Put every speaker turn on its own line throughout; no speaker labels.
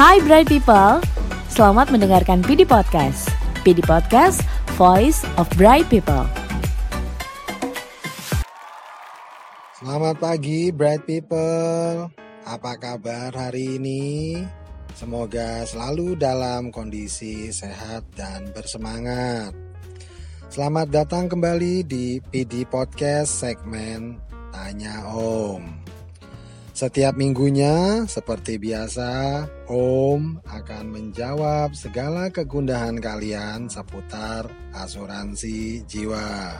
Hai Bright People, selamat mendengarkan PD Podcast. PD Podcast, Voice of Bright People.
Selamat pagi Bright People. Apa kabar hari ini? Semoga selalu dalam kondisi sehat dan bersemangat. Selamat datang kembali di PD Podcast segmen Tanya Om. Setiap minggunya, seperti biasa, Om akan menjawab segala kegundahan kalian seputar asuransi jiwa.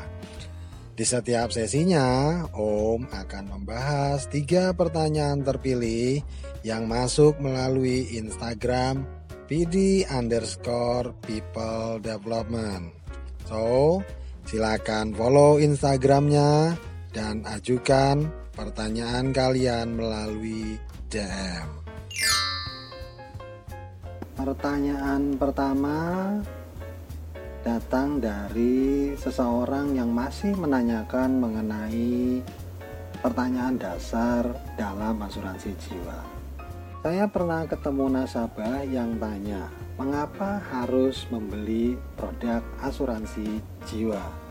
Di setiap sesinya, Om akan membahas tiga pertanyaan terpilih yang masuk melalui Instagram PD underscore people development. So, silakan follow Instagramnya dan ajukan pertanyaan kalian melalui DM. Pertanyaan pertama datang dari seseorang yang masih menanyakan mengenai pertanyaan dasar dalam asuransi jiwa. Saya pernah ketemu nasabah yang tanya, mengapa harus membeli produk asuransi jiwa?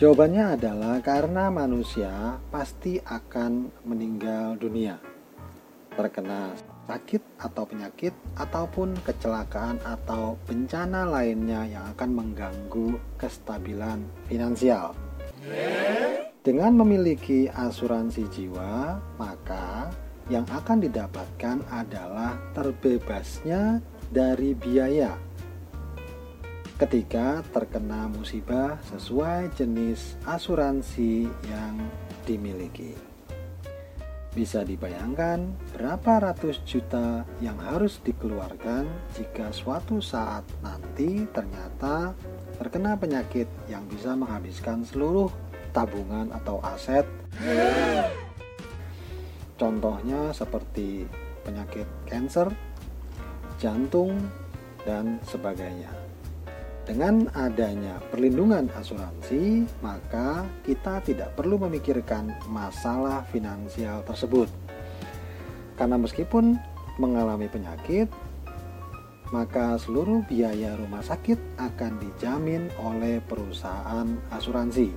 Jawabannya adalah karena manusia pasti akan meninggal dunia, terkena sakit atau penyakit, ataupun kecelakaan atau bencana lainnya yang akan mengganggu kestabilan finansial. Dengan memiliki asuransi jiwa, maka yang akan didapatkan adalah terbebasnya dari biaya ketika terkena musibah sesuai jenis asuransi yang dimiliki. Bisa dibayangkan berapa ratus juta yang harus dikeluarkan jika suatu saat nanti ternyata terkena penyakit yang bisa menghabiskan seluruh tabungan atau aset. Contohnya seperti penyakit kanker, jantung, dan sebagainya. Dengan adanya perlindungan asuransi, maka kita tidak perlu memikirkan masalah finansial tersebut. Karena meskipun mengalami penyakit, maka seluruh biaya rumah sakit akan dijamin oleh perusahaan asuransi,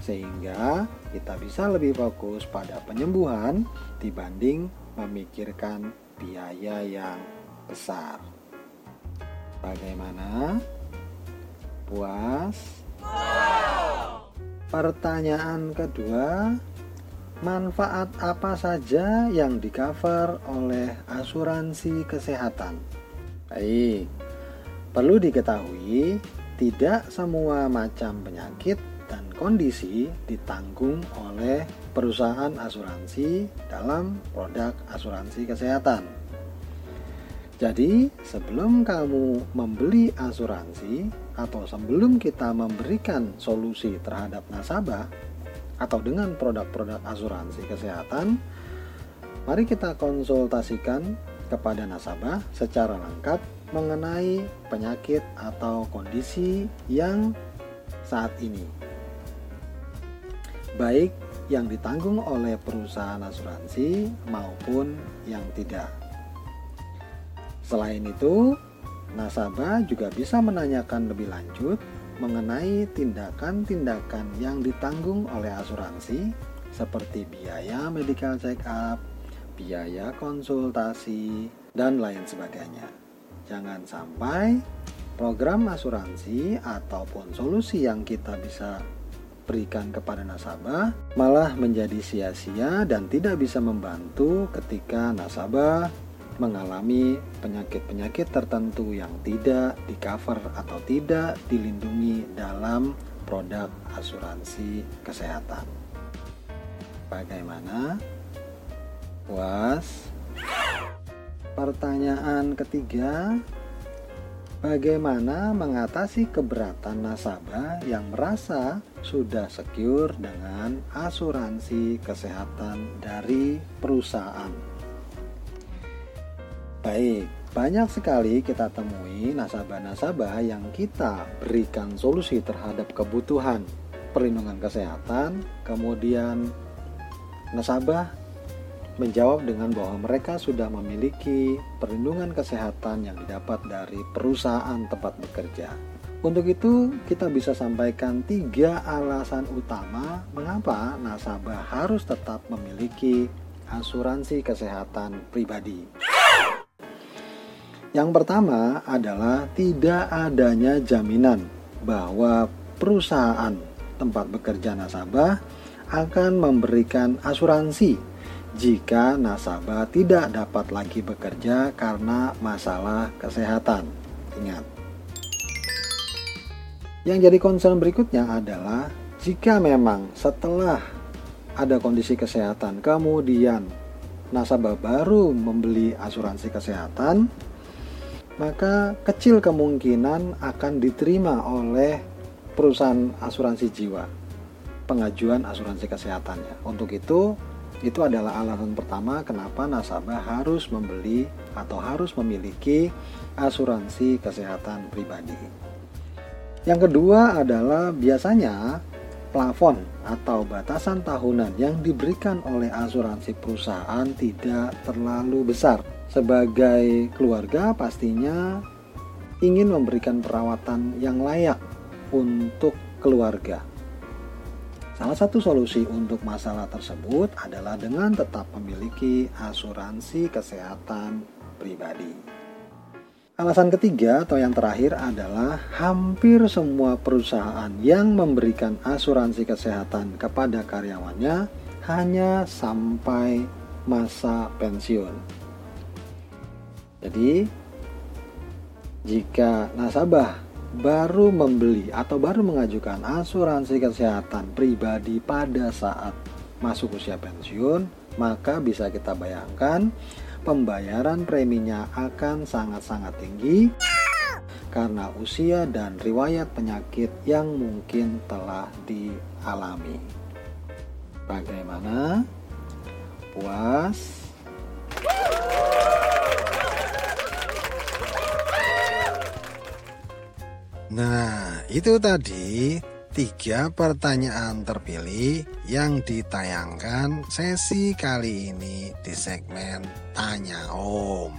sehingga kita bisa lebih fokus pada penyembuhan dibanding memikirkan biaya yang besar. Bagaimana? Puas? Pertanyaan kedua, manfaat apa saja yang di-cover oleh asuransi kesehatan? Baik, perlu diketahui tidak semua macam penyakit dan kondisi ditanggung oleh perusahaan asuransi dalam produk asuransi kesehatan. Jadi, sebelum kamu membeli asuransi atau sebelum kita memberikan solusi terhadap nasabah atau dengan produk-produk asuransi kesehatan, mari kita konsultasikan kepada nasabah secara lengkap mengenai penyakit atau kondisi yang saat ini. Baik yang ditanggung oleh perusahaan asuransi maupun yang tidak. Selain itu, nasabah juga bisa menanyakan lebih lanjut mengenai tindakan-tindakan yang ditanggung oleh asuransi seperti biaya medical check up, biaya konsultasi, dan lain sebagainya. Jangan sampai program asuransi ataupun solusi yang kita bisa berikan kepada nasabah malah menjadi sia-sia dan tidak bisa membantu ketika nasabah mengalami penyakit-penyakit tertentu yang tidak di cover atau tidak dilindungi dalam produk asuransi kesehatan. Bagaimana? Puas? Pertanyaan ketiga, bagaimana mengatasi keberatan nasabah yang merasa sudah secure dengan asuransi kesehatan dari perusahaan? Baik, banyak sekali kita temui nasabah-nasabah yang kita berikan solusi terhadap kebutuhan perlindungan kesehatan, kemudian nasabah menjawab dengan bahwa mereka sudah memiliki perlindungan kesehatan yang didapat dari perusahaan tempat bekerja. Untuk itu, kita bisa sampaikan tiga alasan utama mengapa nasabah harus tetap memiliki asuransi kesehatan pribadi. Yang pertama adalah tidak adanya jaminan bahwa perusahaan tempat bekerja nasabah akan memberikan asuransi jika nasabah tidak dapat lagi bekerja karena masalah kesehatan. Ingat. Yang jadi concern berikutnya adalah jika memang setelah ada kondisi kesehatan kemudian nasabah baru membeli asuransi kesehatan maka kecil kemungkinan akan diterima oleh perusahaan asuransi jiwa pengajuan asuransi kesehatannya. Untuk itu, itu adalah alasan pertama kenapa nasabah harus membeli atau harus memiliki asuransi kesehatan pribadi. Yang kedua adalah biasanya plafon atau batasan tahunan yang diberikan oleh asuransi perusahaan tidak terlalu besar. Sebagai keluarga, pastinya ingin memberikan perawatan yang layak untuk keluarga. Salah satu solusi untuk masalah tersebut adalah dengan tetap memiliki asuransi kesehatan pribadi. Alasan ketiga atau yang terakhir adalah hampir semua perusahaan yang memberikan asuransi kesehatan kepada karyawannya hanya sampai masa pensiun. Jadi, jika nasabah baru membeli atau baru mengajukan asuransi kesehatan pribadi pada saat masuk usia pensiun, maka bisa kita bayangkan pembayaran preminya akan sangat-sangat tinggi karena usia dan riwayat penyakit yang mungkin telah dialami. Bagaimana? Puas?
Nah, itu tadi tiga pertanyaan terpilih yang ditayangkan sesi kali ini di segmen Tanya Om.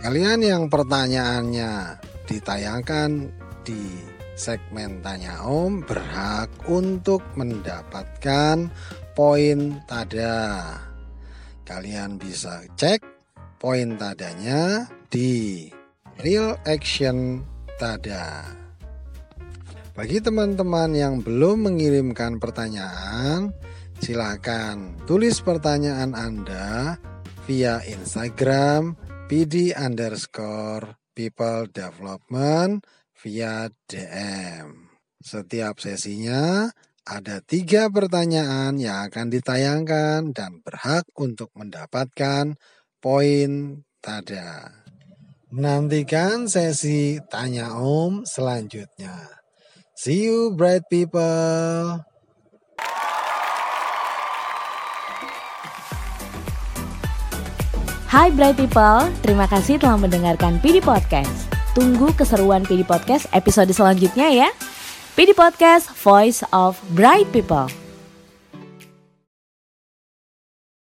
Kalian yang pertanyaannya ditayangkan di segmen Tanya Om berhak untuk mendapatkan poin tada. Kalian bisa cek poin tadanya di Real Action Tada. Bagi teman-teman yang belum mengirimkan pertanyaan, silakan tulis pertanyaan Anda via Instagram pd underscore people development via DM. Setiap sesinya ada tiga pertanyaan yang akan ditayangkan dan berhak untuk mendapatkan poin tada. Nantikan sesi tanya om selanjutnya. See you, bright people.
Hai bright people, terima kasih telah mendengarkan PD Podcast. Tunggu keseruan PD Podcast episode selanjutnya ya. PD Podcast, Voice of Bright People.